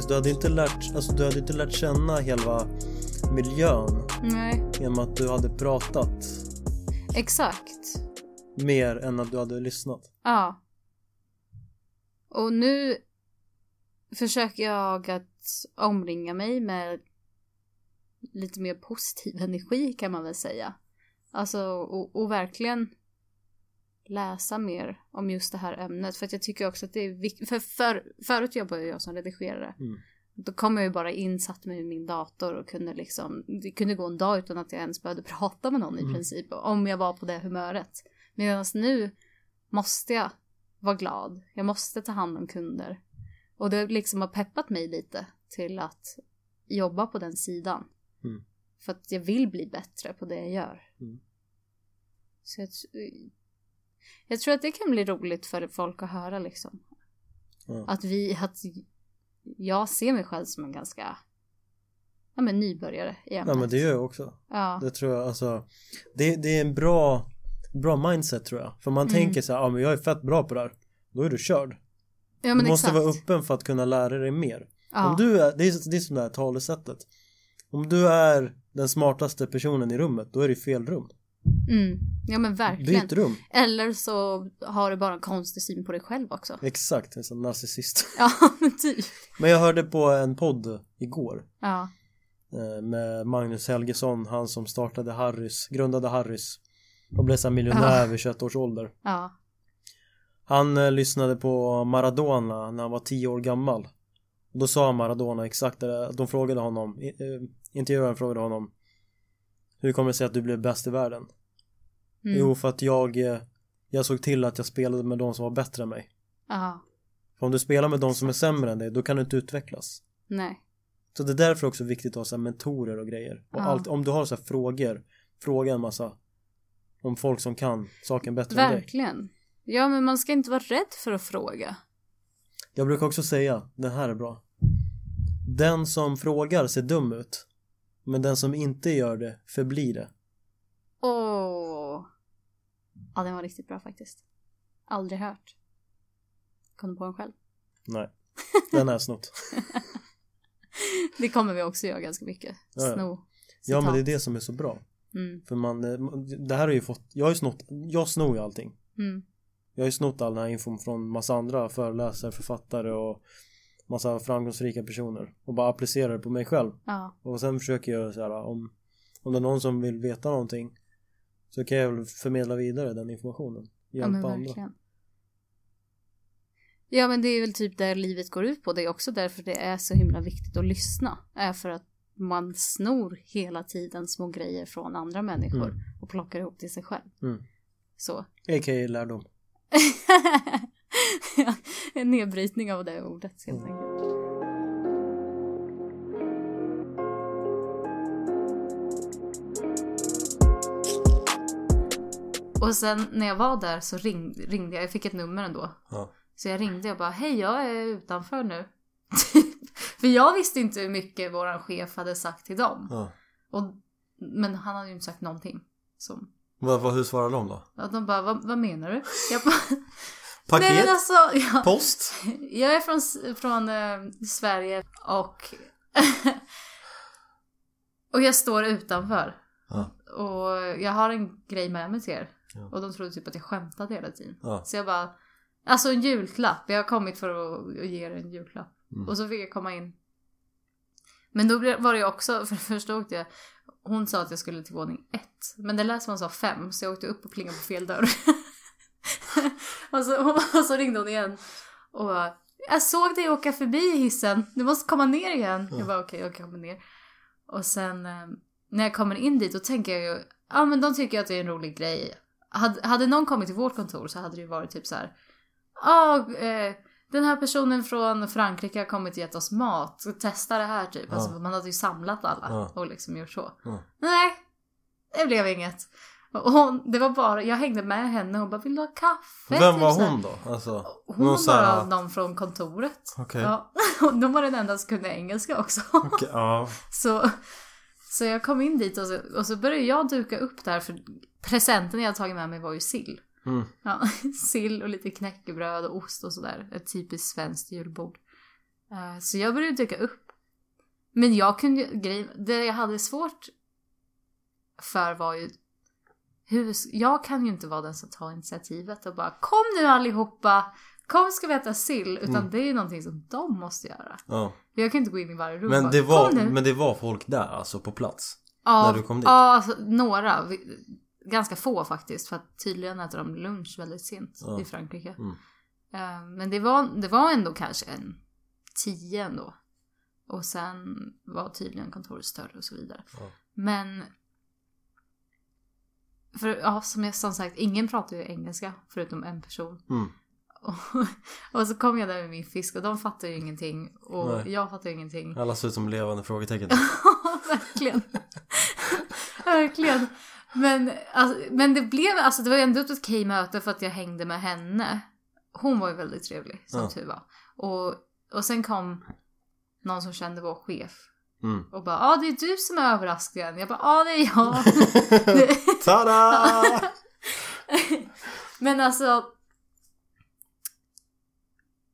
precis. Du hade inte lärt, alltså, du hade inte lärt känna hela miljön Nej, genom att du hade pratat exakt. mer än att du hade lyssnat. Ja. Och nu försöker jag att omringa mig med lite mer positiv energi kan man väl säga. Alltså, och, och verkligen läsa mer om just det här ämnet. För att jag tycker också att det är viktigt. För, för förut jobbade jag som redigerare. Mm. Då kom jag ju bara in, satt mig vid min dator och kunde liksom, det kunde gå en dag utan att jag ens behövde prata med någon i Mm. princip. Om jag var på det humöret. Medan nu måste jag vara glad. Jag måste ta hand om kunder. Och det liksom har peppat mig lite till att jobba på den sidan. Mm. För att jag vill bli bättre på det jag gör. Mm. Så jag, jag tror att det kan bli roligt för folk att höra liksom. Ja. Att vi, att jag ser mig själv som en ganska, ja men nybörjare i ämnet. Ja men det gör jag också. Ja, Det tror jag alltså. Det, det är en bra, bra mindset tror jag. För man Mm. tänker så här, ja men jag är fett bra på det här. Då är du körd. ja men du måste exakt. vara öppen för att kunna lära dig mer. Ja. Om du är, det är, det är som det här talesättet. Om du är den smartaste personen i rummet, då är det fel rum. Mm. Ja men verkligen. Byt rum. Eller så har du bara en konstig syn på dig själv också. Exakt, en sån narcissist. Ja men typ. Men jag hörde på en podd igår. Ja. eh, Med Magnus Helgesson, han som startade Harrys, grundade Harrys. Och blev så här miljonär Ja. vid 21 års ålder. Ja. Han eh, lyssnade på Maradona när han var 10 år gammal. Då sa Maradona exakt det där. De frågade honom, eh, intervjuaren frågade honom Hur kommer det sig att du blev bäst i världen? Mm. Jo, för att jag eh, Jag såg till att jag spelade med de som var bättre än mig. Ja. För om du spelar med de som är sämre än dig, då kan du inte utvecklas. Nej. Så det är därför också viktigt att ha så mentorer och grejer. Och Ja. allt, om du har så frågor, fråga en massa om folk som kan saken bättre än dig. Verkligen. Ja men man ska inte vara rädd för att fråga. Jag brukar också säga, den här är bra. Den som frågar ser dum ut. Men den som inte gör det förblir det. Åh. Ja den var riktigt bra faktiskt. Aldrig hört. Kom du på den själv? Nej, den är snott. Det kommer vi också göra ganska mycket. Ja, ja. Sno. Ja men det är det som är så bra. Mm. För man, eh, det här har ju fått, jag har ju snott, jag snor ju allting. Mm. Jag har ju snott all den här infon från massa andra föreläsare, författare och massa framgångsrika personer och bara applicerar det på mig själv. Ja. Och sen försöker jag så här om, om det är någon som vill veta någonting så kan jag väl förmedla vidare den informationen. ja Hjälpa men andra. Ja men det är väl typ där livet går ut på. Det är också därför det är så himla viktigt att lyssna. Är för att man snor hela tiden små grejer från andra människor Mm. och plockar ihop till sig själv. Mm. Så. A.k.a. lärdom. Ja, en nedbrytning av det ordet helt Mm. enkelt. Och sen när jag var där så ring, ringde jag, jag fick ett nummer ändå. Ja. Så jag ringde och bara, hej jag är utanför nu. För jag visste inte hur mycket våran chef hade sagt till dem. ja. Och, men han hade ju inte sagt någonting. Så, Vad, vad, hur svarar de då? och de bara, vad, vad menar du? Jag bara, Paket? nej alltså, ja, Post? jag är från, från eh, Sverige och och jag står utanför. Ja. Och jag har en grej med mig till er. Ja. Och de trodde typ att jag skämtade hela tiden. Ja. Så jag bara, alltså en julklapp. Jag har kommit för att, ge er en julklapp. Mm. Och så fick jag komma in. Men då var det ju också, för först åkte jag, hon sa att jag skulle till våning ett. Men det lät som hon sa fem, så jag åkte upp och plingade på fel dörr. och, så, och så ringde hon igen. Och bara, jag såg dig åka förbi hissen, du måste komma ner igen. Ja. Jag bara okej, jag kommer ner. Och sen eh, när jag kommer in dit då tänker jag ju, ja men de tycker att det är en rolig grej. Hade, hade någon kommit till vårt kontor så hade det ju varit typ så här. Ja, eh, den här personen från Frankrike har kommit och gett oss mat. Så testa det här typ. Ja. Alltså, man hade ju samlat alla Ja. och liksom gjort så. Ja. Nej, det blev inget. Och hon, det var bara, jag hängde med henne och bara vill du ha kaffe? Vem Typ var hon då? Alltså, Hon var bara någon från kontoret. Okej. Ja, och de var den enda som kunde engelska också. Okej, ja. Så, så jag kom in dit och så, och så började jag duka upp där för presenten jag tagit med mig var ju sill. Mm. Ja, sill och lite knäckebröd och ost och sådär. Ett typiskt svenskt julbord. Eh, Så jag började dyka upp. Men jag kunde ju, det jag hade svårt för var ju hur, jag kan ju inte vara den som tar initiativet och bara kom nu allihopa, kom ska vi äta sill. Utan Mm. det är ju någonting som de måste göra. Ja. Jag kan inte gå in i varje rum Men det var, men det var folk där alltså på plats? ja, när du kom dit? Ja, alltså, några. Ganska få faktiskt. För att tydligen äter de lunch väldigt sent Ja. i Frankrike. Mm. Eh, Men det var, det var ändå kanske en tio ändå. Och sen var tydligen kontoret större och så vidare. Ja. Men... För ja, som jag som sagt, ingen pratar ju engelska förutom en person. Mm. Och, och så kom jag där med min fisk och de fattar ju ingenting. Och Nej. jag fattar ju ingenting. Alla ser ut som levande frågetecken. Verkligen. Verkligen. Men, alltså, men det blev, alltså det var ändå ett okej möte för att jag hängde med henne. Hon var ju väldigt trevlig, som Ja. tur var. Och, och sen kom någon som kände vår chef. Mm. Och bara, ja ah, det är du som är överraskningen. Jag bara, ja ah, det är jag. Tada! men alltså.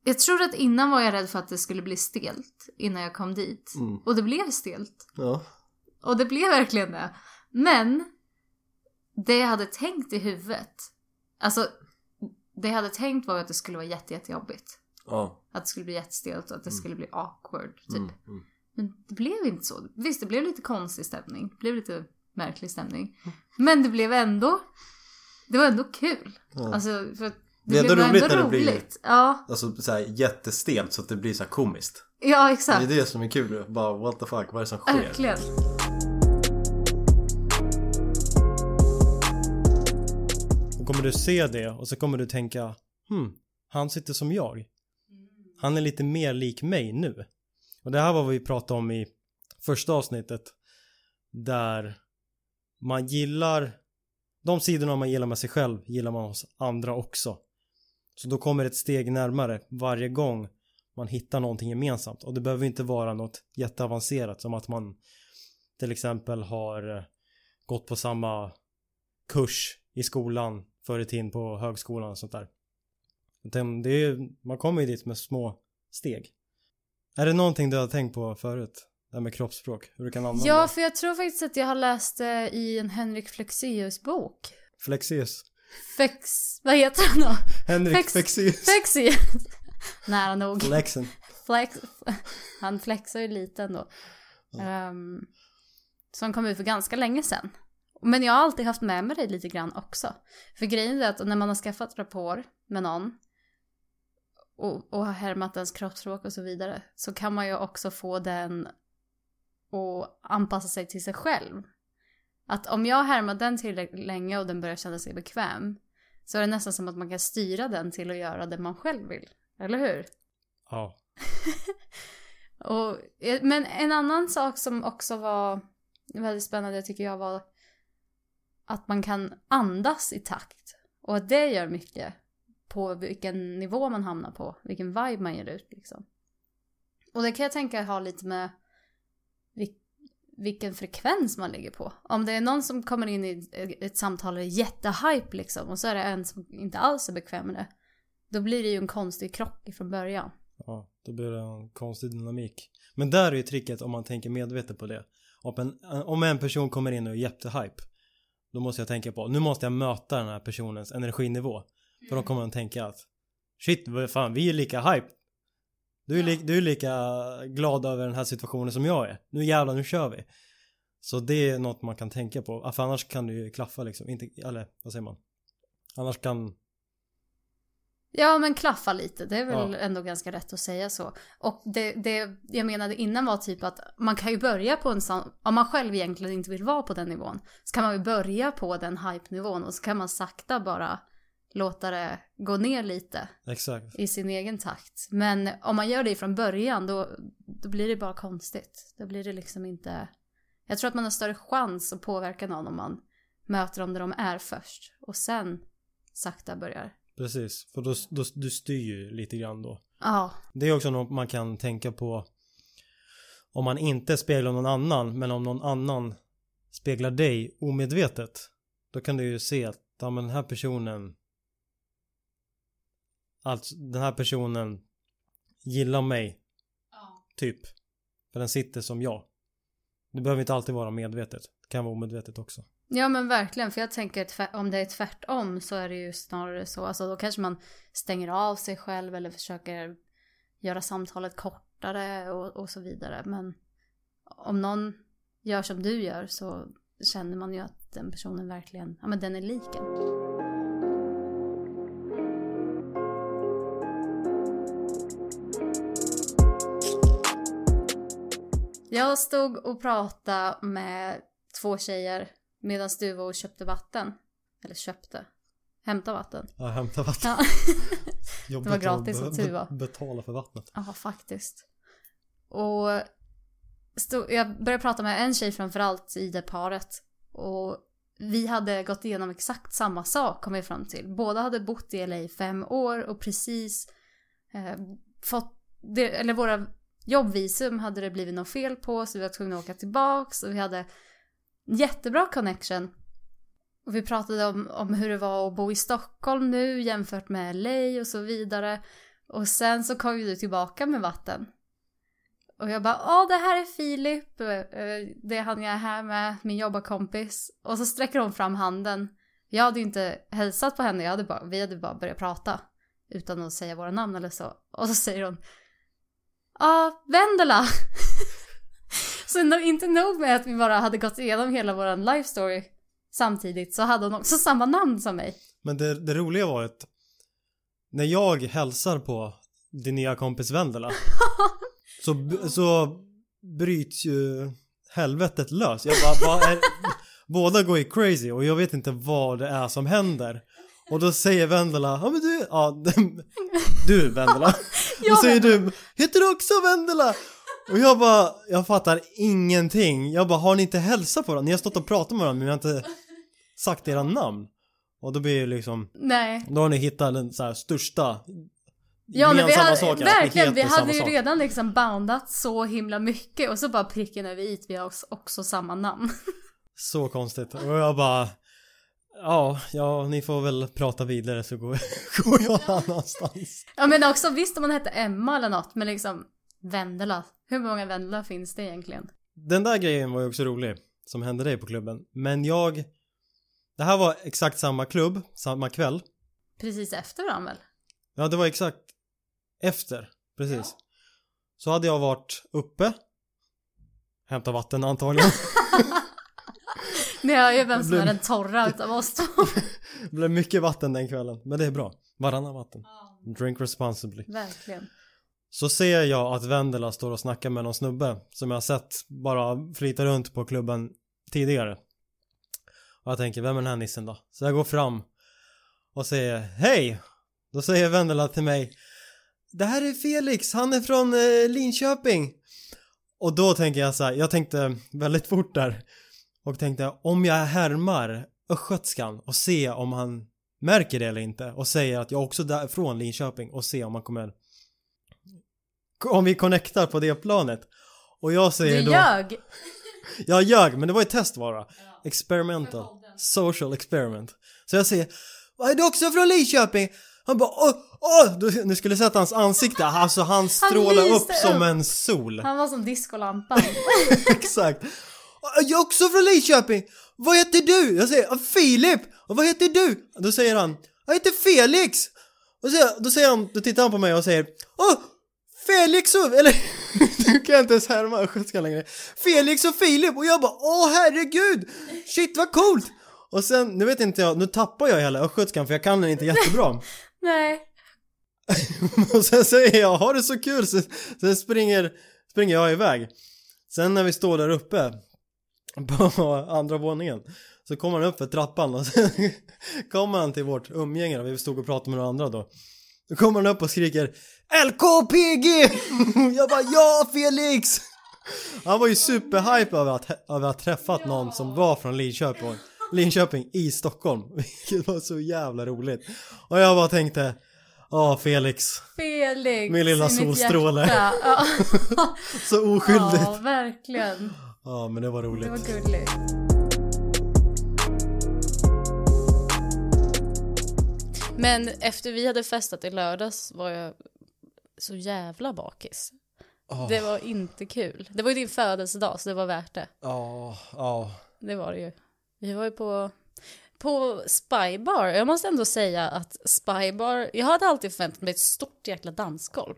Jag tror att innan var jag rädd för att det skulle bli stelt innan jag kom dit. Mm. Och det blev stelt. Ja. Och det blev verkligen det. Men det jag hade tänkt i huvudet, alltså det jag hade tänkt var att det skulle vara jätte, jättejobbigt. Ja. Att det skulle bli jättestelt och att det Mm. skulle bli awkward typ. Mm. Mm. Men det blev inte så. Visst, det blev lite konstig stämning. Det blev lite märklig stämning. Men det blev ändå, det var ändå kul. Ja. Alltså, för att Det är blev ändå roligt ändå när det blir- roligt. Ja, Alltså så här jättestelt så att det blir så här komiskt. ja Det exakt. är det som är kul. Bara what the fuck, vad är det som sker? Verkligen. Då kommer du se det och så kommer du tänka hmm, han sitter som jag. Han är lite mer lik mig nu. Och det här var vad vi pratade om i första avsnittet. Där man gillar de sidorna man gillar med sig själv gillar man hos andra också. Så då kommer ett steg närmare varje gång man hittar någonting gemensamt. Och det behöver inte vara något jätteavancerat som att man till exempel har eh, gått på samma kurs i skolan förr i tiden på högskolan och sånt där. Utan Det är, man kommer ju dit med små steg. Är det någonting du har tänkt på förut? Det här med kroppsspråk, hur du kan använda Ja, det? för jag tror faktiskt att jag har läst det i en Henrik Flexius bok. Flexius. Fex... Vad heter han då? Henrik Flexius. Flexius. Nära nog. Flexen. Flex... Han flexar ju lite ändå. Um, som kom ut för ganska länge sedan. Men jag har alltid haft med mig det lite grann också. För grejen är att när man har skaffat rapport med någon och, och har härmat ens kroppsspråk och så vidare så kan man ju också få den att anpassa sig till sig själv. Att om jag härmar den tillräckligt länge och den börjar känna sig bekväm så är det nästan som att man kan styra den till att göra det man själv vill. Eller hur? Ja. Och, eh, men en annan sak som också var väldigt spännande tycker jag var att man kan andas i takt. Och att det gör mycket på vilken nivå man hamnar på, vilken vibe man ger ut liksom. Och det kan jag tänka har lite med vilken frekvens man ligger på. Om det är någon som kommer in i ett- samtal och är jättehype liksom och så är det en som inte alls är bekväm med det. Då blir det ju en konstig krock från början. Ja, då blir det en konstig dynamik. Men där är ju tricket om man tänker medvetet på det. Om en, om en person kommer in och är jättehype. Då måste jag tänka på, nu måste jag möta den här personens energinivå. För då kommer de tänka att Shit, vad fan, vi är lika hype. Du är, li, du är lika glad över den här situationen som jag är. Nu jävlar, nu kör vi. Så det är något man kan tänka på. För annars kan det ju klaffa liksom. Inte, eller vad säger man? Annars kan... Ja, men klaffa lite. Det är väl Ja. ändå ganska rätt att säga så. Och det, det jag menade innan var typ att man kan ju börja på en sån, om man själv egentligen inte vill vara på den nivån, så kan man ju börja på den hype-nivån och så kan man sakta bara låta det gå ner lite Exakt. i sin egen takt. Men om man gör det från början då, då blir det bara konstigt. Då blir det liksom inte... Jag tror att man har större chans att påverka någon om man möter dem där de är först och sen sakta börjar. Precis. För då, då, du styr ju lite grann då. Ja, Det är också något man kan tänka på om man inte speglar någon annan men om någon annan speglar dig omedvetet då kan du ju se att ja, men den här personen alltså den här personen gillar mig Typ. För den sitter som jag. Det behöver inte alltid vara medvetet. Det kan vara omedvetet också. Ja men verkligen, för jag tänker tvärt, om det är tvärtom så är det ju snarare så, alltså då kanske man stänger av sig själv eller försöker göra samtalet kortare och, och så vidare. Men om någon gör som du gör så känner man ju att den personen verkligen, ja men den är lik Jag stod och pratade med två tjejer medan du var och köpte vatten. Eller köpte. Hämta vatten. Ja, hämta vatten. Ja. Det var gratis att tur var. betala för vattnet. Ja, faktiskt. Och stod, jag började prata med en tjej framförallt i det paret. Och vi hade gått igenom exakt samma sak kom vi fram till. Båda hade bott i LA i fem år och precis eh, fått, det, eller våra jobbvisum hade det blivit något fel på så vi var tvungna att åka tillbaks och vi hade jättebra connection. Och vi pratade om, om hur det var att bo i Stockholm nu jämfört med LA och så vidare. Och sen så kom ju du tillbaka med vatten. Och jag bara, åh det här är Filip, eh, eh, det är han jag är här med, min jobbarkompis. Och så sträcker hon fram handen. Jag hade ju inte hälsat på henne, jag hade bara, vi hade bara börjat prata. Utan att säga våra namn eller så. Och så säger hon, ja, Vendela. så no, inte nog med att vi bara hade gått igenom hela våran life story samtidigt så hade hon också samma namn som mig. Men det, det roliga var att när jag hälsar på din nya kompis Vendela så, så bryts ju helvetet lös. Jag bara, vad är, båda går ju crazy och jag vet inte vad det är som händer. Och då säger Vendela, ja men du, ja du Vendela. Då Ja, säger du, heter du också Vendela? Och jag bara, jag fattar ingenting. Jag bara, har ni inte hälsat på varandra? Ni har stått och pratat med varandra men ni har inte sagt era namn. Och då blir det liksom, Nej. då har ni hittat den så här största Ja men vi hade, ni verkligen, vi hade ju sak. redan liksom boundat så himla mycket och så bara pricken över i, vi har också, också samma namn. Så konstigt. Och jag bara, ja, ja, ni får väl prata vidare så går, går jag någon annanstans. ja men också visst om man hette Emma eller något, men liksom Vendela. Hur många Vendela finns det egentligen? Den där grejen var ju också rolig, som hände dig på klubben. Men jag, det här var exakt samma klubb, samma kväll. Precis efter varandra väl? Ja, det var exakt efter, precis. Så hade jag varit uppe, hämtat vatten antagligen. Ni hör ju vem som är den torra utav oss två. det blev mycket vatten den kvällen, men det är bra. Varannan vatten. Drink responsibly. Verkligen. Så ser jag att Vendela står och snackar med någon snubbe som jag sett bara flyta runt på klubben tidigare. Och jag tänker, vem är den här nissen då? Så jag går fram och säger hej! Då säger Vendela till mig Det här är Felix, han är från eh, Linköping. Och då tänker jag så här, jag tänkte väldigt fort där och tänkte om jag härmar östgötskan och se om han märker det eller inte och säger att jag också är från Linköping och se om han kommer om vi connectar på det planet och jag Du säger då ljög! jag ljög men det var ett test bara experimental social experiment så jag säger är du också från Linköping? Han bara åh, åh! Du, nu skulle sett hans ansikte, alltså han strålar upp lyste som upp. en sol Han var som diskolampan. Exakt Jag är också från Linköping Vad heter du? Jag säger "Ah, Filip. Och vad heter du? Då säger han Jag heter Felix. Och så, då säger han, då tittar han på mig och säger Åh! Felix och, eller nu kan jag inte ens härma östgötskan längre. Felix och Filip. Och jag bara åh herregud! Shit vad coolt! Och sen, nu vet inte jag, nu tappar jag hela östgötskan för jag kan den inte jättebra. Nej. och sen säger jag ha det så kul. Så, sen springer, springer jag iväg. Sen när vi står där uppe på andra våningen så kommer han upp för trappan och sen kommer han till vårt umgänge vi stod och pratade med några andra då Då kommer han upp och skriker LKPG! Jag bara ja Felix! Han var ju superhype över att, över att ha träffat någon som var från Linköping Linköping i Stockholm Vilket var så jävla roligt Och jag bara tänkte Ja Felix Felix. Min lilla solstråle. Ja. Så oskyldigt ja, verkligen. Ja men det var roligt Det var gulligt. Men efter vi hade festat i lördags var jag så jävla bakis. Åh. Det var inte kul. Det var ju din födelsedag så det var värt det. Ja, ja. Det var det ju. Vi var ju på, på Spybar. Jag måste ändå säga att Spybar, jag hade alltid förväntat mig ett stort jäkla dansgolv.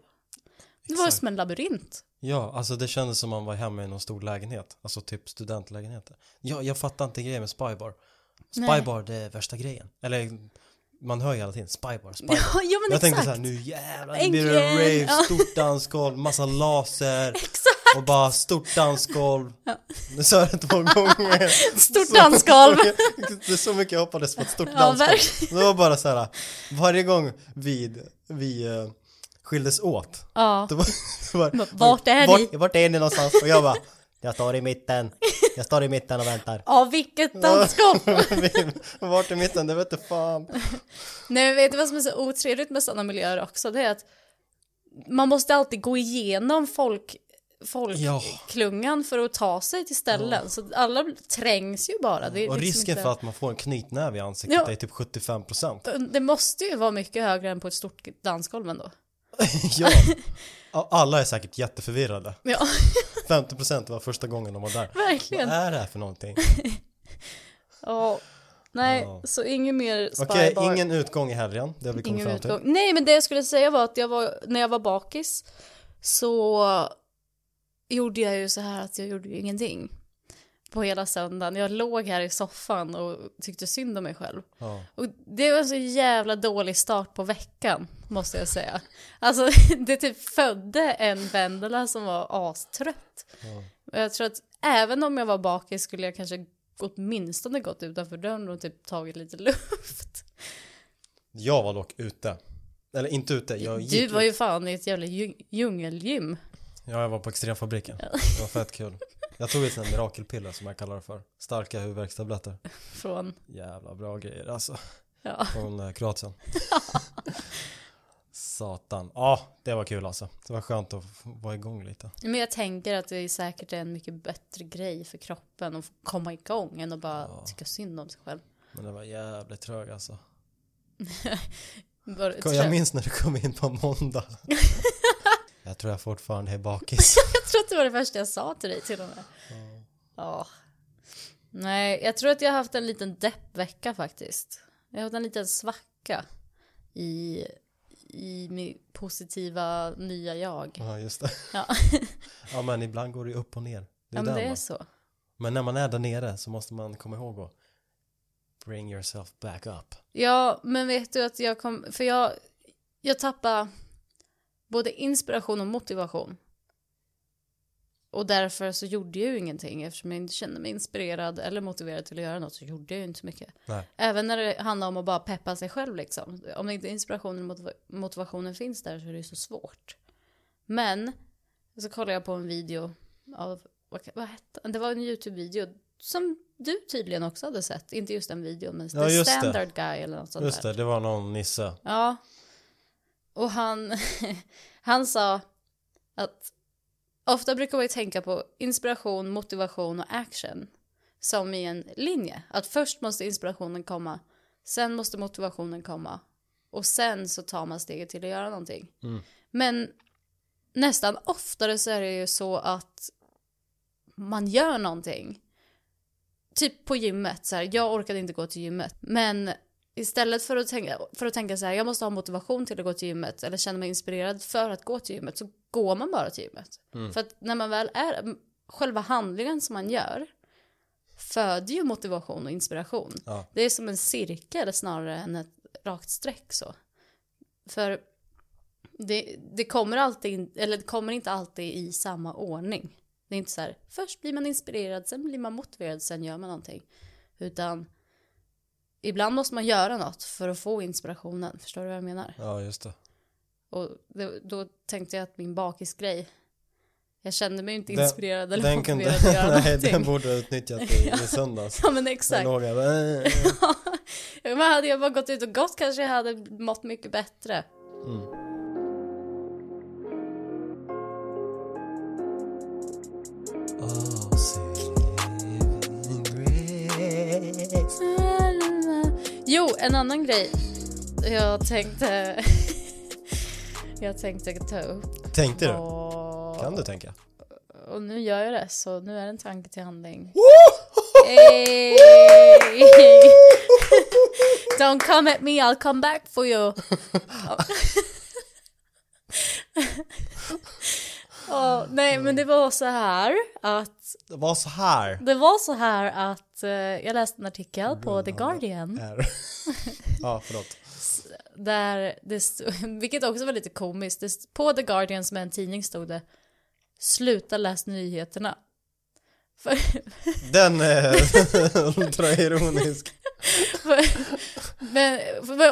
Det var ju som en labyrint. Ja, alltså det kändes som man var hemma i någon stor lägenhet. Alltså typ studentlägenheter. Ja, jag fattar inte grejen med spybar. Spybar, det är värsta grejen. Eller, man hör ju hela tiden spybar, spybar. Ja, ja men jag tänkte exakt. såhär, nu jävlar, det blir det rave, ja. stort dansgolv, massa laser Exakt. och bara stort dansgolv. Nu sa jag det två gånger. Stort Så dansgolv. mycket- Det är så mycket jag hoppades på ett stort Ja, dansgolv. Det var bara så här, varje gång vi, vi eh, skildes åt, Ja. det var, det var, vart är vart, ni? Vart är ni någonstans? Och jag bara, jag står i mitten, jag står i mitten och väntar. Ja, vilket dansgolv. vart i mitten, det vet du fan. Nej, men vet du vad som är så otrevligt med sådana miljöer också? Det är att man måste alltid gå igenom folk Ja. folkklungan för att ta sig till ställen. Så alla trängs ju bara. Det, är Och liksom risken inte- för att man får en knytnäve i ansiktet Ja. är typ 75%. Det måste ju vara mycket högre än på ett stort dansgolv ändå. ja. Alla är säkert jätteförvirrade. Ja, 50% var första gången de var där. verkligen. Vad är det här för någonting? Ja. Nej, Ja. så ingen mer Okej, spybar. ingen utgång i helgen. Det har vi kommit Ingen fram till. utgång. Nej, men det jag skulle säga var att jag var, när jag var bakis så gjorde jag ju så här att jag gjorde ju ingenting på hela söndagen. Jag låg här i soffan och tyckte synd om mig själv. Ja. Och det var en så jävla dålig start på veckan, måste jag säga. Alltså, det typ födde en Vendela som var astrött. Ja. Jag tror att även om jag var bakis skulle jag kanske åtminstone gått utanför dörren och typ tagit lite luft. Jag var dock ute. Eller inte ute, jag gick Du var ju ut. fan i ett jävla djung- djungelgym. Ja, jag var på extremfabriken. Det var fett kul. Jag tog ett mirakelpiller som jag kallar det för. Starka huvudvärkstabletter. Från, Jävla bra grejer alltså. ja. Från eh, Kroatien. Satan. Ja, det var kul alltså. Det var skönt att vara igång lite. Men jag tänker att det är säkert en mycket bättre grej för kroppen att komma igång än att bara Ja. tycka synd om sig själv. Men det var jävligt trög alltså. Jag minns när du kom in på måndag. Jag tror jag fortfarande är bakis. Jag tror att det var det första jag sa till dig till och med. Ja. Nej, jag tror att jag har haft en liten deppvecka faktiskt. Jag har haft en liten svacka i, i min positiva nya jag. Ja, just det. Ja, Ja, men ibland går det upp och ner. Det är ja men det är så. Men när man är där nere så måste man komma ihåg att bring yourself back up. Ja, men vet du att jag kom, för jag, jag tappade både inspiration och motivation. Och därför så gjorde jag ju ingenting eftersom jag inte kände mig inspirerad eller motiverad till att göra något så gjorde jag ju inte så mycket. Nej. Även när det handlar om att bara peppa sig själv liksom. Om inte inspirationen och motiva- motivationen finns där så är det ju så svårt. Men så kollade jag på en video av, vad, vad hette det? var en YouTube-video som du tydligen också hade sett. Inte just den videon men Ja, The just det. Standard Guy eller något sånt Just där. det, det var någon nisse. Ja. Och han, han sa att ofta brukar man ju tänka på inspiration, motivation och action som i en linje. Att först måste inspirationen komma, sen måste motivationen komma och sen så tar man steget till att göra någonting. Mm. Men nästan oftare så är det ju så att man gör någonting. Typ på gymmet, så här, jag orkade inte gå till gymmet. Men istället för att, tänka, för att tänka så här, jag måste ha motivation till att gå till gymmet eller känna mig inspirerad för att gå till gymmet så går man bara till gymmet. Mm. För att när man väl är, själva handlingen som man gör föder ju motivation och inspiration. Ja. Det är som en cirkel snarare än ett rakt streck så. För det, det kommer alltid, eller det kommer inte alltid i samma ordning. Det är inte så här, först blir man inspirerad, sen blir man motiverad, sen gör man någonting. Utan ibland måste man göra något för att få inspirationen. Förstår du vad jag menar? Ja, just det. Och det, då tänkte jag att min bakisgrej, jag kände mig inte Den- inspirerad eller Den kunde, att göra nej, någonting. den borde ha utnyttjat i, i söndags. Ja men Den exakt. låg jag bara, äh. Ja, men hade jag bara gått ut och gått kanske jag hade mått mycket bättre. mm. Oh, Jo, en annan grej jag tänkte jag tänkte ta upp Tänkte du? var Kan du tänka? Och nu gör jag det, så nu är det en tanke till handling. Hey! Don't come at me, I'll come back for you. Åh, nej, men det var så här att Det var så här. det var så här att eh, jag läste en artikel på The Guardian ja, förlåt. där det stod, vilket också var lite komiskt, det, på The Guardian som är en tidning stod det Sluta läs nyheterna. För, Den är ultraironisk. för, men,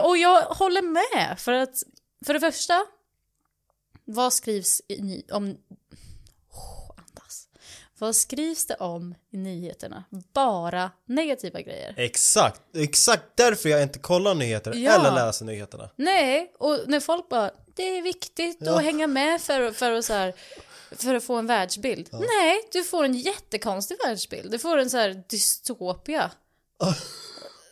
och jag håller med, för att för det första, vad skrivs i om... Vad skrivs det om i nyheterna? Bara negativa grejer. Exakt, exakt därför jag inte kollar nyheter Ja. eller läser nyheterna. Nej, och när folk bara det är viktigt Ja. att hänga med för, för, att så här, för att få en världsbild. Nej, du får en jättekonstig världsbild. Du får en så här dystopia.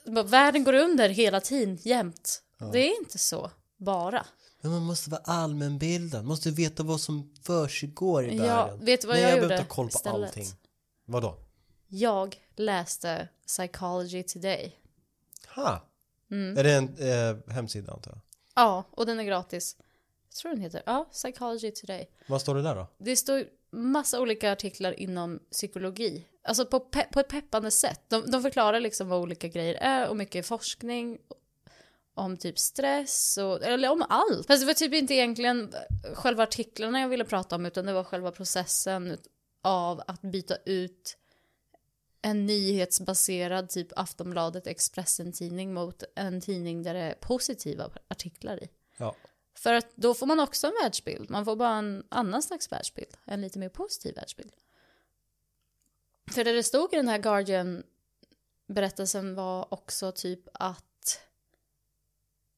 Världen går under hela tiden, jämt. Det är inte så, bara. Men man måste vara allmänbildad, måste veta vad som försiggår i Ja, världen. vet du vad Nej, jag jag gjorde behöver ta koll på istället? allting. Vadå? Jag läste Psychology Today. Ha! Mm. Är det en eh, hemsida antar jag? Ja, och den är gratis. Jag tror den heter, ja, Psychology Today. Vad står det där då? Det står massa olika artiklar inom psykologi. Alltså på, pe- på ett peppande sätt. De, de förklarar liksom vad olika grejer är och mycket forskning om typ stress och, eller om allt. Fast det var typ inte egentligen själva artiklarna jag ville prata om utan det var själva processen av att byta ut en nyhetsbaserad typ Aftonbladet Expressen-tidning mot en tidning där det är positiva artiklar i. Ja. För att då får man också en världsbild. Man får bara en annan slags världsbild. En lite mer positiv världsbild. För det det stod i den här Guardian-berättelsen var också typ att...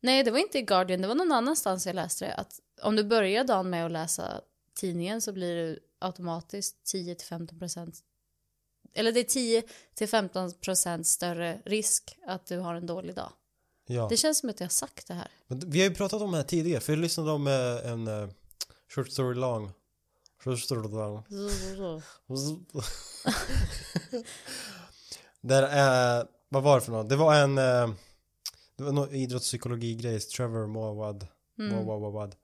Nej, det var inte i Guardian, det var någon annanstans jag läste det. Att om du börjar dagen med att läsa tidningen så blir det automatiskt 10-15% eller det är 10-15% större risk att du har en dålig dag. ja. Det känns som att jag har sagt det här. Men vi har ju pratat om det här tidigare, för jag lyssnade om eh, en uh, short story long. Short story long. Där, eh, vad var det för något? Det var en, eh, det var någon idrottspsykologi-grej, Trevor Mowad. Mm. Mowad.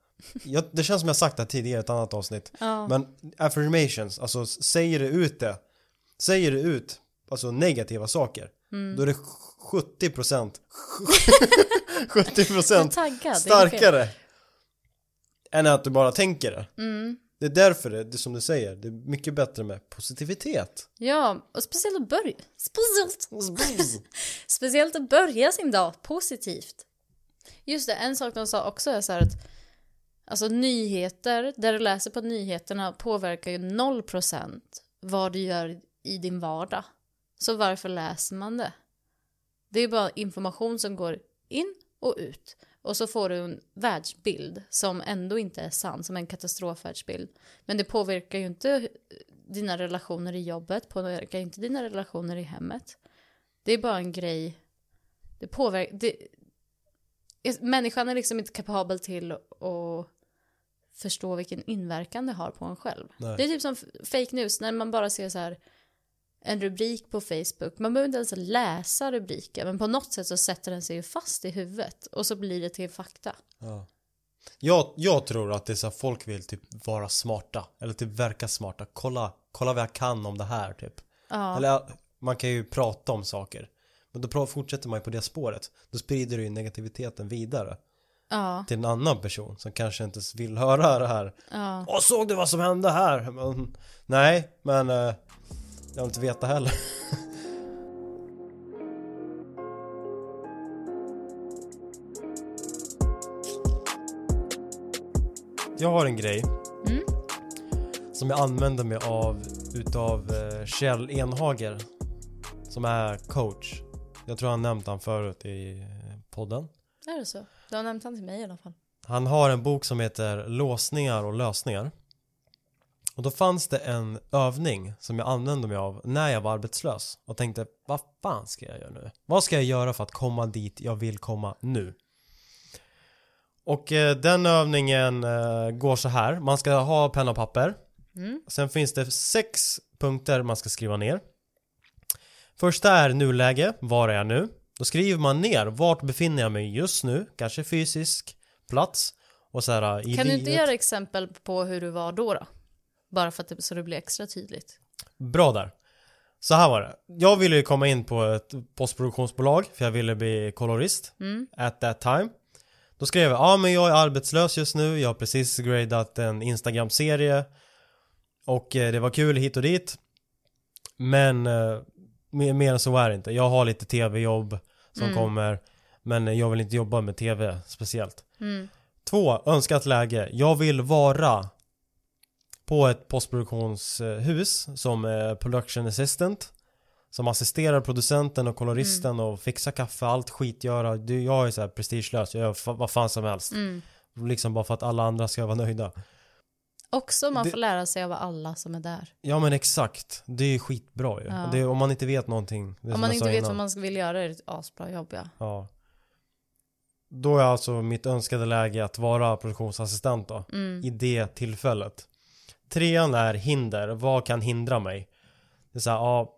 Jag, det känns som jag sagt det här tidigare i ett annat avsnitt. Ja. Men affirmations, alltså säger det ut det. Säger det ut, alltså negativa saker. Mm. Då är det 70% 70% Jag är taggad. det är fel. starkare än att du bara tänker det. Mm. Det är därför det, det som du säger, det är mycket bättre med positivitet. Ja, och speciellt att börja. Speciellt. speciellt att börja sin dag positivt. Just det, en sak de sa också är så här att Alltså nyheter, där du läser på nyheterna påverkar ju 0% vad du gör i din vardag. Så varför läser man det? Det är bara information som går in och ut. Och så får du en världsbild som ändå inte är sann, som en katastrofvärldsbild. Men det påverkar ju inte dina relationer i jobbet, påverkar inte dina relationer i hemmet. Det är bara en grej. Det påverkar... Det, människan är liksom inte kapabel till att förstå vilken inverkan det har på en själv. Nej. Det är typ som fake news, när man bara ser så här en rubrik på Facebook. Man behöver inte ens läsa rubriken, men på något sätt så sätter den sig ju fast i huvudet och så blir det till fakta. Ja. Jag, jag tror att det är så här, folk vill typ vara smarta, eller typ verka smarta. Kolla, kolla vad jag kan om det här typ. Ja, Eller man kan ju prata om saker. Men då fortsätter man ju på det spåret. Då sprider du ju negativiteten vidare ja, till en annan person som kanske inte vill höra det här. ja. Åh, såg du vad som hände här? Men, nej, men eh, jag vill inte veta heller. Jag har en grej Mm. som jag använder mig av utav eh, Kjell Enhager som är coach. Jag tror han nämnt han förut i eh, podden. Är det så? Du har nämnt han till mig i alla fall. Han har en bok som heter Låsningar och lösningar. Och då fanns det en övning som jag använde mig av när jag var arbetslös och tänkte vad fan ska jag göra nu? Vad ska jag göra för att komma dit jag vill komma nu? Och eh, den övningen eh, går så här. Man ska ha penna och papper. Mm. Sen finns det sex punkter man ska skriva ner. Första är nuläge, var är jag nu? Då skriver man ner, vart befinner jag mig just nu? Kanske fysisk plats och så här i Kan du inte livet. göra exempel på hur du var då? då? Bara för att det, så det blir extra tydligt. Bra där. Så här var det. Jag ville ju komma in på ett postproduktionsbolag för jag ville bli kolorist Mm. at that time. Då skrev jag, ja men jag är arbetslös just nu, jag har precis gradat en Instagram-serie och eh, det var kul hit och dit. Men eh, mer, mer än så är det inte. Jag har lite tv-jobb som Mm. kommer men jag vill inte jobba med tv speciellt. Mm. Två, önskat läge. Jag vill vara på ett postproduktionshus som production assistant. Som assisterar producenten och koloristen och fixar kaffe, allt skit göra. Det- Jag är så här prestigelös, jag gör vad fan som helst. Mm. Liksom bara för att alla andra ska vara nöjda. Också man Det- får lära sig av alla som är där. Ja men exakt, det är skitbra ju. Ja. Det, om man inte vet någonting. Om man inte vet innan. vad man vill göra är det ett asbra jobb ja. Ja. Då är alltså mitt önskade läge att vara produktionsassistent då. Mm. i det tillfället. Trean är hinder. Vad kan hindra mig? Det är så här, ja,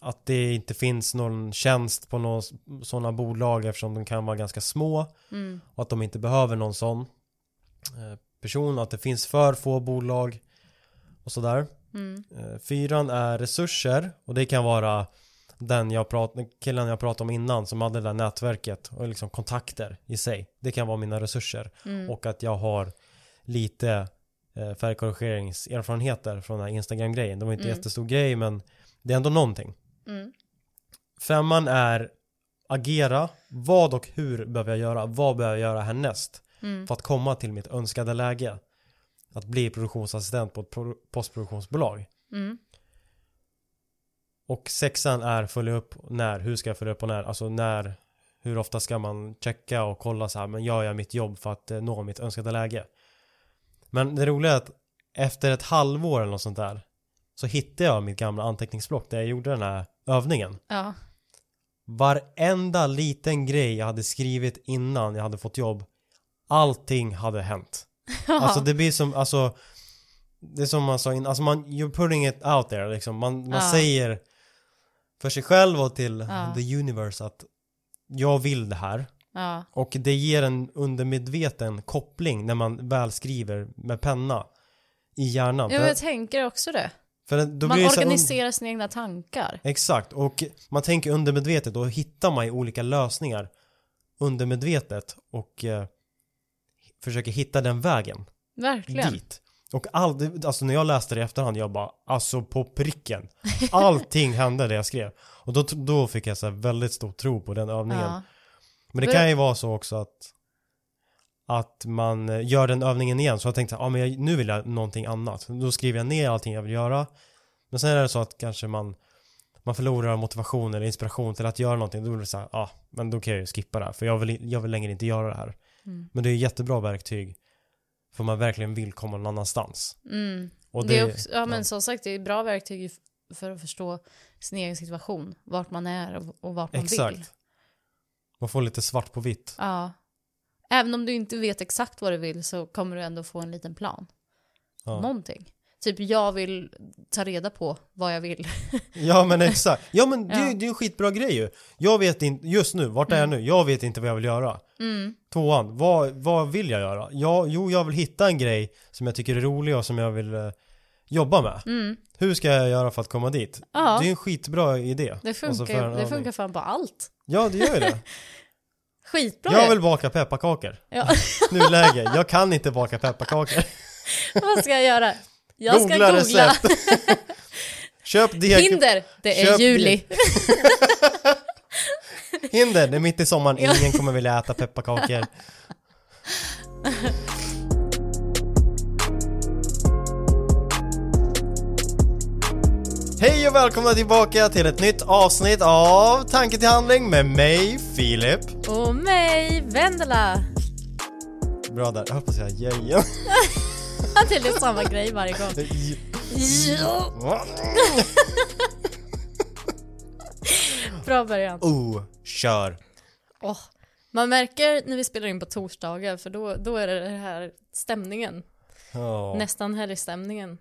att det inte finns någon tjänst på några sådana bolag eftersom de kan vara ganska små Mm. och att de inte behöver någon sån eh, person, att det finns för få bolag och sådär. Mm. Eh, Fyran är resurser och det kan vara den jag prat, killen jag pratade om innan som hade det där nätverket och liksom kontakter i sig. Det kan vara mina resurser Mm. och att jag har lite färgkorrigeringserfarenheter från den här Instagram-grejen. Det var inte Mm. jättestor grej men det är ändå någonting. Mm. Femman är agera. Vad och hur behöver jag göra? Vad behöver jag göra härnäst? Mm. För att komma till mitt önskade läge. Att bli produktionsassistent på ett pro- postproduktionsbolag. Mm. Och sexan är följa upp när. Hur ska jag följa upp och när? Alltså när hur ofta ska man checka och kolla så här men gör jag mitt jobb för att eh, nå mitt önskade läge? Men det roliga är att efter ett halvår eller något sånt där så hittade jag mitt gamla anteckningsblock där jag gjorde den här övningen. Ja. Varenda liten grej jag hade skrivit innan jag hade fått jobb Allting hade hänt Alltså det blir som, alltså Det är som man sa innan, alltså man, you're putting it out there liksom Man, man Ja. säger för sig själv och till Ja. the universe att Jag vill det här ja. Och det ger en undermedveten koppling när man väl skriver med penna I hjärnan ja jag tänker också det. för Man organiserar sina egna tankar. Exakt, och man tänker undermedvetet och hittar man ju olika lösningar undermedvetet och eh, försöker hitta den vägen Verkligen. dit. Och all, alltså när jag läste det i efterhand, jag bara alltså på pricken. Allting hände det jag skrev. Och då, då fick jag så här väldigt stor tro på den övningen. Ja. Men det kan ju vara så också att att man eh, gör den övningen igen. Så jag tänkte, ja men jag, nu vill jag någonting annat. Då skriver jag ner allting jag vill göra. Men sen är det så att kanske man man förlorar motivation eller inspiration till att göra någonting. Då blir det så här, ja men då kan jag ju skippa det här. För jag vill, jag vill längre inte göra det här. Mm. Men det är ett jättebra verktyg. För man verkligen vill komma någon annanstans. Mm. Och det, är också, ja men som sagt det är ett bra verktyg för att förstå sin egen situation. Vart man är och, och vart man vill. Man får lite svart på vitt. Ja. Även om du inte vet exakt vad du vill så kommer du ändå få en liten plan. Ja. Någonting. Typ jag vill ta reda på vad jag vill. Ja men exakt. Ja men det, är- Ja. det är en skitbra grej ju. Jag vet inte, just nu, vart är jag nu? Jag vet inte vad jag vill göra. Mm. Tvåan, vad, vad vill jag göra? Ja, jo, jag vill hitta en grej som jag tycker är rolig och som jag vill eh, jobba med. Mm. Hur ska jag göra för att komma dit? Ja. Det är en skitbra idé. Det funkar, Alltså, det funkar fan på allt. Ja, det gör ju det. Skitbra jag vill baka pepparkakor. Ja. Nuläge, jag kan inte baka pepparkakor. Vad ska jag göra? Jag ska Googla googla. Köp deg... Hinder, det är Köp juli. Hinder, det är mitt i sommaren, ingen kommer vilja äta pepparkakor. Hej och välkomna tillbaka till ett nytt avsnitt av Tanke till handling med mig, Filip. Och mig, Vendela. Bra där, jag att säga jejen. Det är lite samma grej varje gång. Ja. Bra början. Oh, kör. Åh, Man märker när vi spelar in på torsdagar för då, då är det den här stämningen. Oh. Nästan helgstämningen.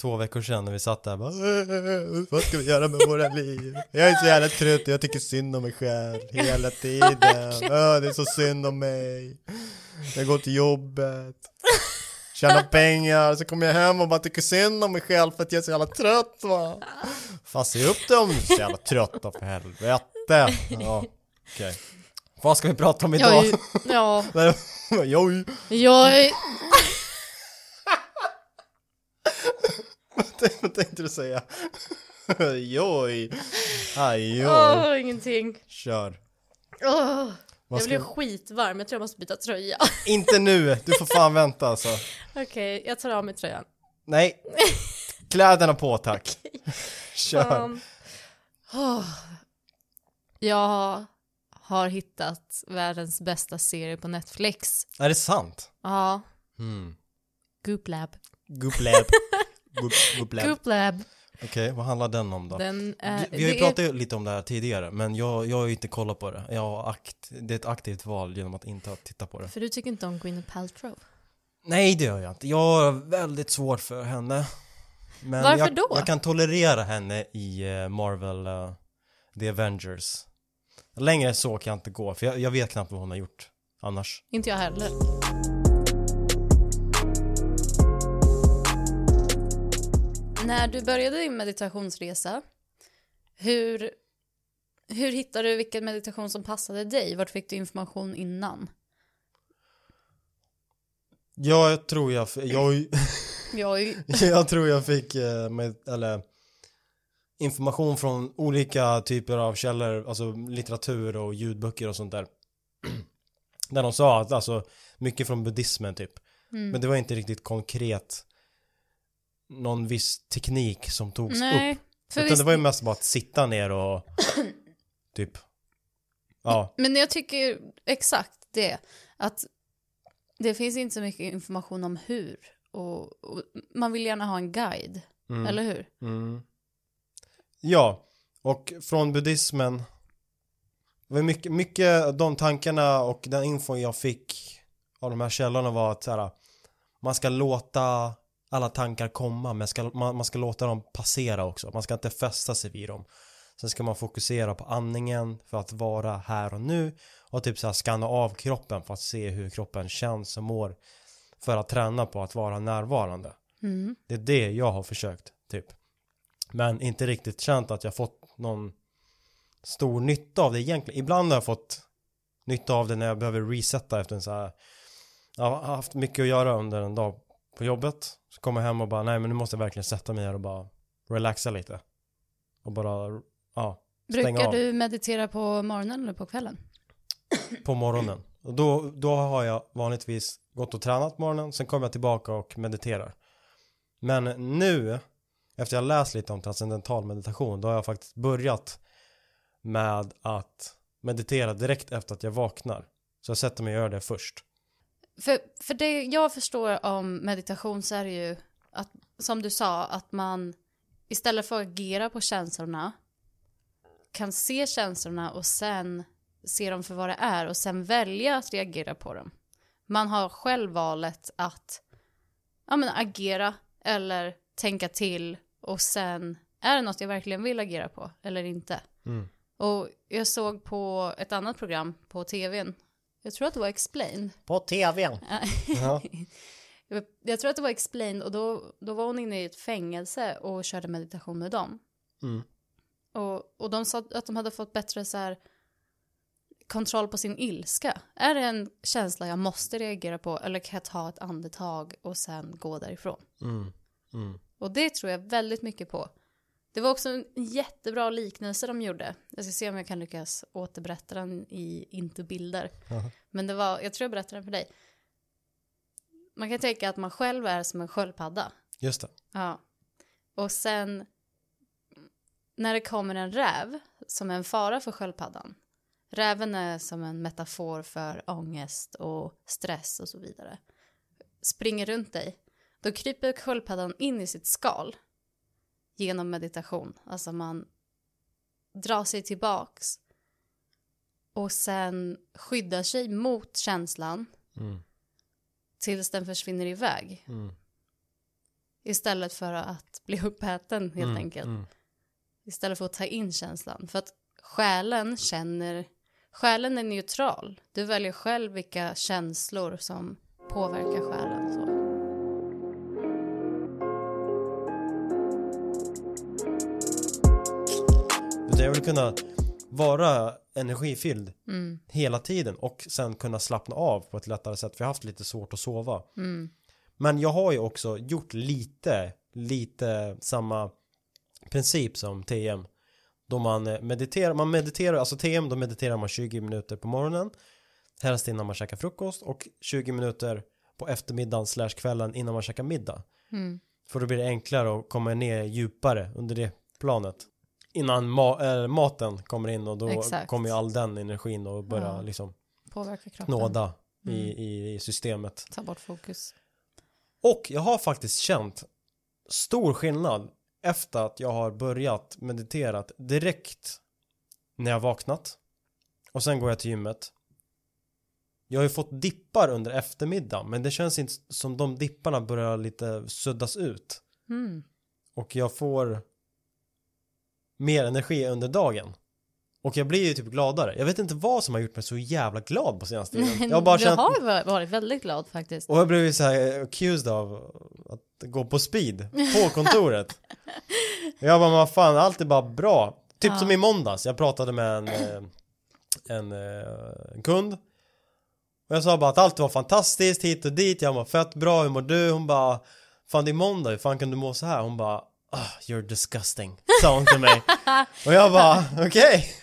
Två veckor sedan när vi satt där bara, "Äh, Vad ska vi göra med våra liv? Jag är så jävla trött och jag tycker synd om mig själv hela tiden. Äh, det är så synd om mig. Jag går till jobbet. Tjänar pengar, så kommer jag hem och bara tycker synd om mig själv för att jag är så jävla trött va. Fan se upp dig om du är så jävla trött då för helvete. Ja, okej. Vad ska vi prata om Jag idag? är ju, ja, jag är, Vad tänkte du säga? Joj. Ajoj. åh, ingenting. Kör. Åh, jag ska... blev skitvarm, jag tror jag måste byta tröja. Inte nu, du får fan vänta alltså. Okej, jag tar av mig tröjan. Nej. Kläderna på tack. Kör. Um, åh. jag har hittat världens bästa serie på Netflix. Är det sant? Ja, Mm. Goop Lab. Goop lab. Goop, goop lab. Goop Lab. Okej, vad handlar den om då? Den är, vi, har ju det är- pratat lite om det här tidigare, men jag, jag har ju inte kollat på det. Jag har akt, det är ett aktivt val genom att inte ha tittat på det. För du tycker inte om Gwyneth Paltrow? Nej, det gör jag inte. Jag har väldigt svårt för henne. Men Varför jag, då? Jag kan tolerera henne i eh, Marvel, eh, The Avengers. Längre så kan jag inte gå, för jag, jag vet knappt vad hon har gjort annars. Inte jag heller. När du började din meditationsresa, hur, hur hittade du vilken meditation som passade dig? Vart fick du information innan? Ja, jag tror jag, jag, Jag jag tror jag fick, eh, med, eller information från olika typer av källor, alltså litteratur och ljudböcker och sånt där. Där de sa att, alltså, mycket från buddhismen typ. Mm. Men det var inte riktigt konkret någon viss teknik som togs Nej, upp. Utan visst, det var ju mest bara att sitta ner och typ Ja, men jag tycker exakt det. Att det finns inte så mycket information om hur. Och, och man vill gärna ha en guide, mm, eller hur? mm. Ja, och från buddhismen var mycket, mycket av de tankarna och den infon jag fick av de här källorna var att så här, man ska låta alla tankar komma men ska, man, man ska låta dem passera också. Man ska inte fästa sig vid dem. Sen ska man fokusera på andningen för att vara här och nu och typ så här skanna av kroppen för att se hur kroppen känns och mår för att träna på att vara närvarande. Mm. Det är det jag har försökt, typ. Men inte riktigt känt att jag fått någon stor nytta av det egentligen. Ibland har jag fått nytta av det när jag behöver resetta efter en så här Jag har haft mycket att göra under en dag på jobbet. Så kommer jag hem och bara, nej men nu måste jag verkligen sätta mig här och bara relaxa lite. Och bara, ja, stänga Brukar av du meditera på morgonen eller på kvällen? på morgonen. Och då, då har jag vanligtvis gått och tränat på morgonen, sen kommer jag tillbaka och mediterar. Men nu, efter jag läst lite om transcendental meditation, då har jag faktiskt börjat med att meditera direkt efter att jag vaknar. Så jag sätter mig och gör det först. För, för det jag förstår om meditation så är det ju att, som du sa, att man istället för att agera på känslorna kan se känslorna och sen se dem för vad det är och sen välja att reagera på dem. Man har själv valet att ja, men agera eller tänka till och sen är det något jag verkligen vill agera på eller inte. Mm. Och jag såg på ett annat program på tvn, jag tror att det var Explained, På tvn. Ja. Jag, tror att det var Explained och då, då var hon inne i ett fängelse och körde meditation med dem. Mm. Och, och de sa att de hade fått bättre så här kontroll på sin ilska. Är det en känsla jag måste reagera på eller kan jag ta ett andetag och sen gå därifrån? Mm. Mm. Och det tror jag väldigt mycket på. Det var också en jättebra liknelse de gjorde. Jag ska se om jag kan lyckas återberätta den i inte bilder. Jaha. Men det var, jag tror jag berättade den för dig. Man kan tänka att man själv är som en sköldpadda. Just det. Ja. Och sen när det kommer en räv som är en fara för sköldpaddan. Räven är som en metafor för ångest och stress och så vidare. Springer runt dig. Då kryper sköldpaddan in i sitt skal genom meditation. Alltså man drar sig tillbaks och sen skyddar sig mot känslan Mm. tills den försvinner iväg. Mm. Istället för att bli uppäten helt Mm, enkelt. mm. Istället för att ta in känslan. För att själen känner, själen är neutral. Du väljer själv vilka känslor som påverkar själen. Så. Jag vill kunna vara energifylld Mm, hela tiden och sen kunna slappna av på ett lättare sätt för jag har haft lite svårt att sova. mm, Men jag har ju också gjort lite, lite samma princip som TM. Då man eh, mediterar, man mediterar, alltså TM då mediterar man 20 minuter på morgonen. Helst innan man käkar frukost och 20 minuter på eftermiddagen slash kvällen innan man käkar middag. mm. För då blir det enklare att komma ner djupare under det planet. Innan ma- äh, maten kommer in och då Exakt. kommer ju all den energin och börja Ja. liksom Påverkar kroppen. knåda i, Mm. i, i systemet. Ta bort fokus. Och jag har faktiskt känt stor skillnad efter att jag har börjat mediterat direkt när jag vaknat. Och sen går jag till gymmet. Jag har ju fått dippar under eftermiddagen men det känns inte som de dipparna börjar lite suddas ut. Mm. Och jag får mer energi under dagen. Och jag blir ju typ gladare. Jag vet inte vad som har gjort mig så jävla glad på senaste tiden. Jag har bara du känt... har va- varit väldigt glad faktiskt. Och jag blev ju så här accused av att gå på speed på kontoret. jag bara, vad fan, allt är bara bra. Typ Ja. som i måndags, jag pratade med en, eh, en, eh, en kund. Och jag sa bara att allt var fantastiskt hit och dit, jag var fett bra, hur mår du? Hon bara, fan det är måndag, hur fan kan du må så här? Hon bara, ah, you're disgusting, sa hon till mig. och jag bara, okej,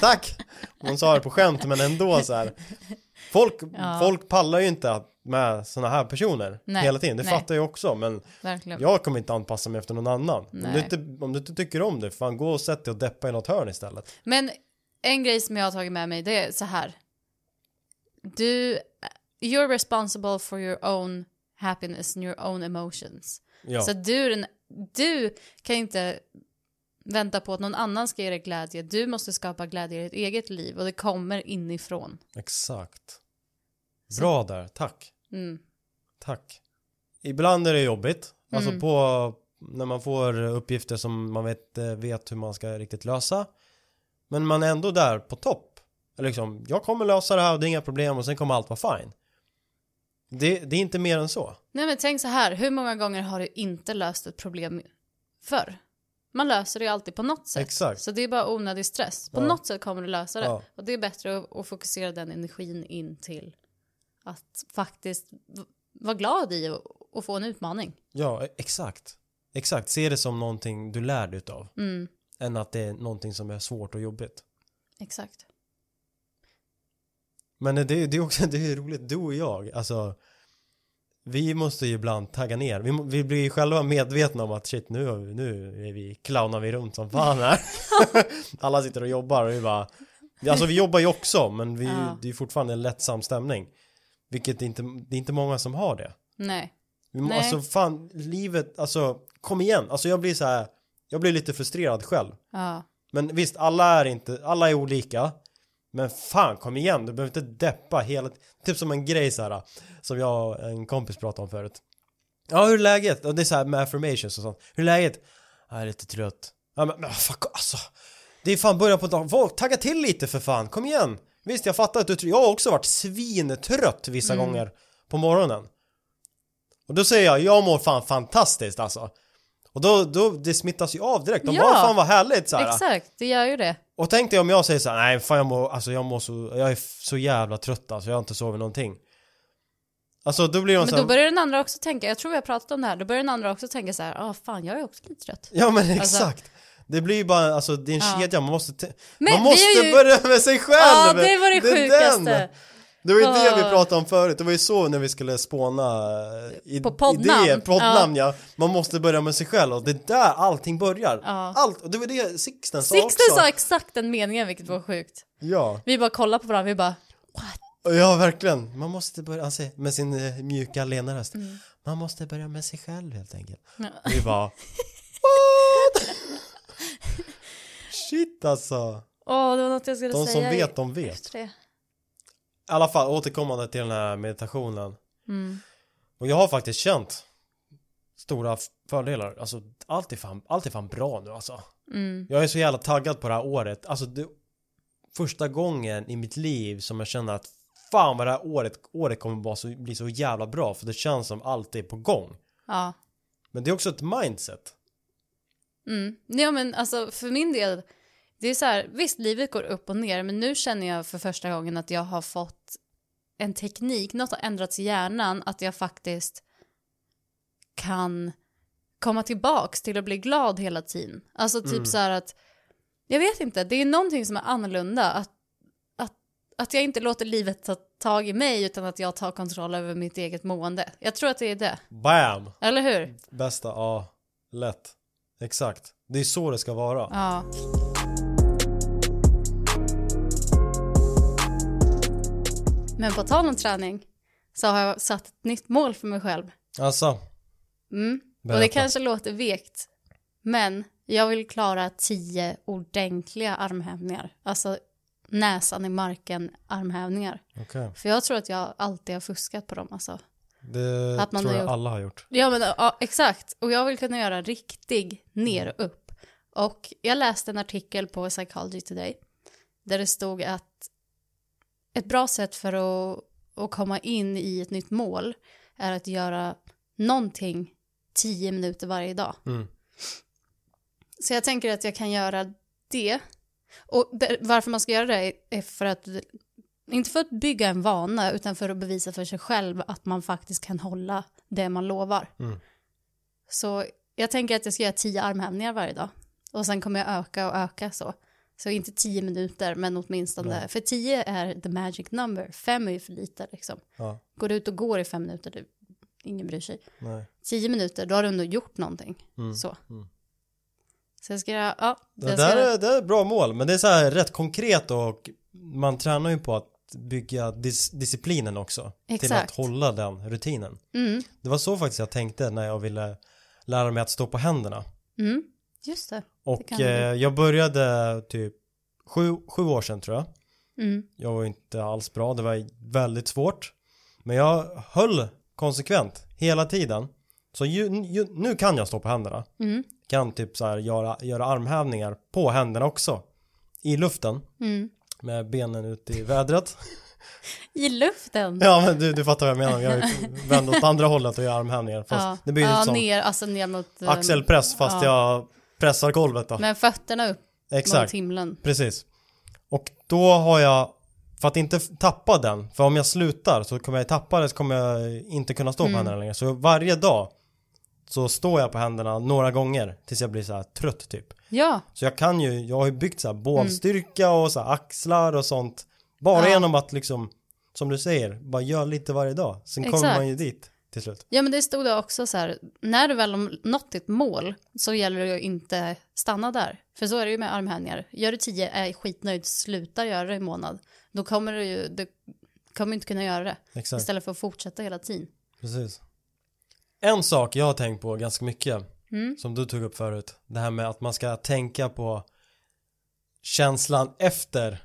tack. Hon sa det på skämt men ändå så här. Folk, Ja. folk pallar ju inte med såna här personer Nej, hela tiden, det nej. fattar jag också men Verkligen. jag kommer inte anpassa mig efter någon annan. Om du, inte, om du inte tycker om det, fan gå och sätt dig och deppa i något hörn istället. Men en grej som jag har tagit med mig det är så här. Du, you're responsible for your own happiness and your own emotions. Ja, Så du, är den- du kan inte vänta på att någon annan ska ge dig glädje. Du måste skapa glädje i ditt eget liv och det kommer inifrån. exakt. Bra där, tack. Mm. Tack. Ibland är det jobbigt. Alltså Mm. på när man får uppgifter som man vet, eh, vet hur man ska riktigt lösa. Men man är ändå där på topp. Liksom, jag kommer lösa det här och det är inga problem och sen kommer allt vara fine. Det, det är inte mer än så. Nej men tänk så här, hur många gånger har du inte löst ett problem förr? Man löser det ju alltid på något sätt. Exakt. Så det är bara onödig stress. På Ja. något sätt kommer du lösa det. Ja. Och det är bättre att, att fokusera den energin in till att faktiskt vara glad i och, och få en utmaning. Ja, e- exakt. Exakt, se det som någonting du lär dig utav. Mm, Än att det är någonting som är svårt och jobbigt. exakt. Men det, det är också det är roligt, du och jag, alltså vi måste ju ibland tagga ner. Vi, vi blir ju själva medvetna om att shit, nu, nu är vi, clownar vi runt som fan här. Alla sitter och jobbar och vi bara, alltså vi jobbar ju också, men vi, Ja. det är fortfarande en lättsam stämning. Vilket inte, det är inte många som har det. Nej. Vi må, Nej. alltså fan, livet, alltså kom igen. Alltså jag blir så här, jag blir lite frustrerad själv. Ja. Men visst, alla är inte, alla är olika. Men fan, kom igen, du behöver inte deppa hela Typ som en grej så här som jag och en kompis pratade om förut. Ja, hur är läget? Och det är så här med affirmations och sånt. Hur är läget? Jag är lite trött. Ja, men, men fuck, alltså. Det är fan början på dagen. Få- Tagga till lite för fan, kom igen. Visst, jag fattar att du. Jag har också varit svintrött vissa Mm. gånger på morgonen. Och då säger jag, jag mår fan fantastiskt alltså. Och då, då det smittas ju av direkt. De Ja. bara, fan vad härligt så här. Exakt, det gör ju det. Och tänk dig om jag säger så här, nej fan jag mår, alltså jag mår så, jag är så jävla trött alltså, jag har inte sovit någonting. Alltså då blir de Men så då här, börjar den andra också tänka, jag tror vi har pratat om det här, då börjar den andra också tänka så här, ah fan jag är också lite trött. Ja men Alltså- exakt. det blir ju bara, alltså det är en Ja. kedja, man måste, man måste ju- börja med sig själv! Ja, det var det, är sjukaste. Det var ju det vi Ah. pratade om förut, det var ju så när vi skulle spåna eh, i, På poddnamn. idéer, poddnamn ja. Man måste börja med sig själv och det är där allting börjar. Ja. Allt, och det var det Sixten sa Sixten också. sa exakt den meningen, vilket var sjukt. Ja. Vi bara kollade på varandra, vi bara, Ja, verkligen. Man måste börja, alltså, med sin eh, mjuka lena röst. Mm. Man måste börja med sig själv helt enkelt. Ja. Vi bara, what? Shit alltså. åh det var något jag skulle De säga. som i- vet, de vet. I alla fall återkommande till den här meditationen. Mm. Och jag har faktiskt känt stora fördelar. Alltså allt är fan, allt är fan bra nu alltså. Mm. Jag är så jävla taggad på det här året. Alltså det, första gången i mitt liv som jag känner att fan vad det här året, året kommer vara så, bli så jävla bra. För det känns som allt är på gång. Ja. Men det är också ett mindset. Mm. Ja men alltså för min del, det är så här, visst livet går upp och ner men nu känner jag för första gången att jag har fått en teknik, något har ändrats i hjärnan att jag faktiskt kan komma tillbaks till att bli glad hela tiden. Alltså typ Mm. så här att, jag vet inte, det är någonting som är annorlunda att, att, att jag inte låter livet ta tag i mig utan att jag tar kontroll över mitt eget mående. Jag tror att det är det, Bam! eller hur? Bästa, ja. Lätt. Exakt. Det är så det ska vara. Ja. Men på tal om träning så har jag satt ett nytt mål för mig själv. Alltså, Mm. Och det kanske låter vekt, men jag vill klara tio ordentliga armhävningar. Alltså näsan i marken armhävningar. okej. För jag tror att jag alltid har fuskat på dem alltså. Det Att man tror jag gjort- alla har gjort. Ja men ja, exakt. Och jag vill kunna göra riktig ner och upp. Och jag läste en artikel på Psychology Today där det stod att ett bra sätt för att, att komma in i ett nytt mål är att göra någonting tio minuter varje dag. Mm. Så jag tänker att jag kan göra det. Och varför man ska göra det är- är för att, inte för att bygga en vana, utan för att bevisa för sig själv att man faktiskt kan hålla det man lovar. Mm. Så jag tänker att jag ska göra tio armhävningar varje dag. Och sen kommer jag öka och öka så. Så inte tio minuter, men åtminstone, Nej. för tio är the magic number. Fem är ju för lite liksom. Ja, Går du ut och går i fem minuter, det, ingen bryr sig. nej. Tio minuter, då har du ändå gjort någonting. Mm. Så. Mm. Så jag ska ja. Det jag där ska, är, det är ett bra mål, men det är så här rätt konkret och man tränar ju på att bygga dis disciplinen också. Till att Exakt. hålla den rutinen. Mm, Det var så faktiskt jag tänkte när jag ville lära mig att stå på händerna. mm, just det. Och du. eh, jag började typ sju, sju år sedan tror jag. Mm, Jag var inte alls bra, det var väldigt svårt. Men jag höll konsekvent hela tiden. Så ju, ju, nu kan jag stå på händerna. mm, Kan typ så här göra, göra armhävningar på händerna också. I luften. mm. Med benen ut i vädret. I luften? Ja men du, du fattar vad jag menar. Jag vänder åt andra hållet och gör armhävningar. Fast ja, det blir ja som ner, alltså ner mot... eh, axelpress fast ja. jag pressar golvet då. Med fötterna upp mot Exakt. himlen. Precis. Och då har jag, för att inte tappa den, för om jag slutar så kommer jag tappa det så kommer jag inte kunna stå på Mm. händerna längre. Så varje dag så står jag på händerna några gånger tills jag blir så här trött typ. Ja, Så jag kan ju, jag har ju byggt så här bålstyrka och så här axlar och sånt. Bara Ja. genom att liksom, som du säger, bara göra lite varje dag. Sen kommer Exakt. man ju dit till slut. ja men det stod det också så här, när du väl har nått ditt mål så gäller det att inte stanna där. För så är det ju med armhävningar. Gör du tio, är skitnöjd, sluta göra det i månad. Då kommer du ju, du kommer inte kunna göra det. Exakt, Istället för att fortsätta hela tiden. precis. En sak jag har tänkt på ganska mycket Mm. som du tog upp förut. Det här med att man ska tänka på känslan efter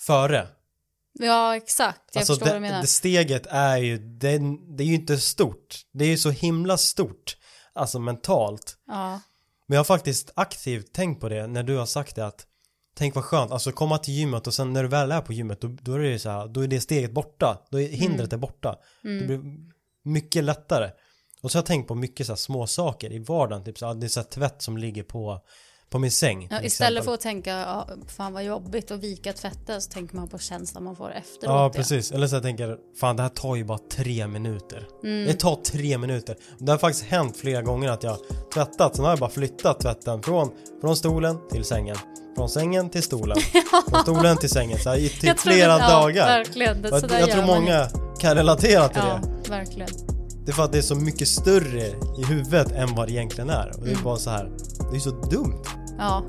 före. Ja, exakt. Jag alltså förstår vad det, du menar. det steget är ju, det, det är ju inte stort. Det är ju så himla stort, alltså mentalt. Ja, Men jag har faktiskt aktivt tänkt på det när du har sagt det att Tänk vad skönt, alltså komma till gymmet och sen när du väl är på gymmet då, då är det så här, då är det steget borta. Då är hindret är borta. Mm. Det blir mycket lättare. Och så har jag tänkt på mycket så här små saker i vardagen, typ så här, det är så här tvätt som ligger på, på min säng. ja istället för att tänka, ja, fan vad jobbigt att vika tvätten så tänker man på känslan man får efteråt. Ja, precis. Eller så jag tänker, fan det här tar ju bara tre minuter. Mm. Det tar tre minuter. Det har faktiskt hänt flera gånger att jag tvättat, sen har jag bara flyttat tvätten från, från stolen till sängen. Från sängen till stolen. Från stolen till sängen. Så här, i typ flera det- ja, dagar. Verkligen, det, jag jag tror många kan relatera till Ja, det. verkligen. Det är för att det är så mycket större i huvudet än vad det egentligen är. Och det är Mm. bara så här, det är så dumt. Ja,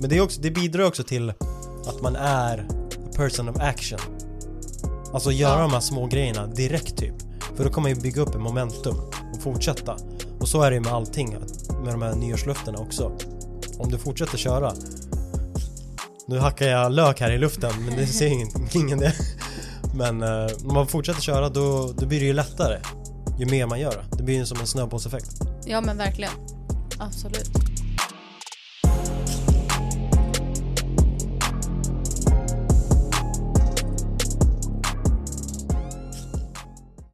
Men det, är också, det bidrar också till att man är a person of action. Alltså göra Ja. de här små grejerna direkt typ. För då kommer man ju bygga upp en momentum och fortsätta. Och så är det ju med allting, med de här nyårslöftena också. Om du fortsätter köra. Nu hackar jag lök här i luften men det ser ingen, ingen det. Men eh, om man fortsätter köra då, då blir det ju lättare. Ju mer man gör det. Det blir ju som en snöbollseffekt. Ja men verkligen. Absolut.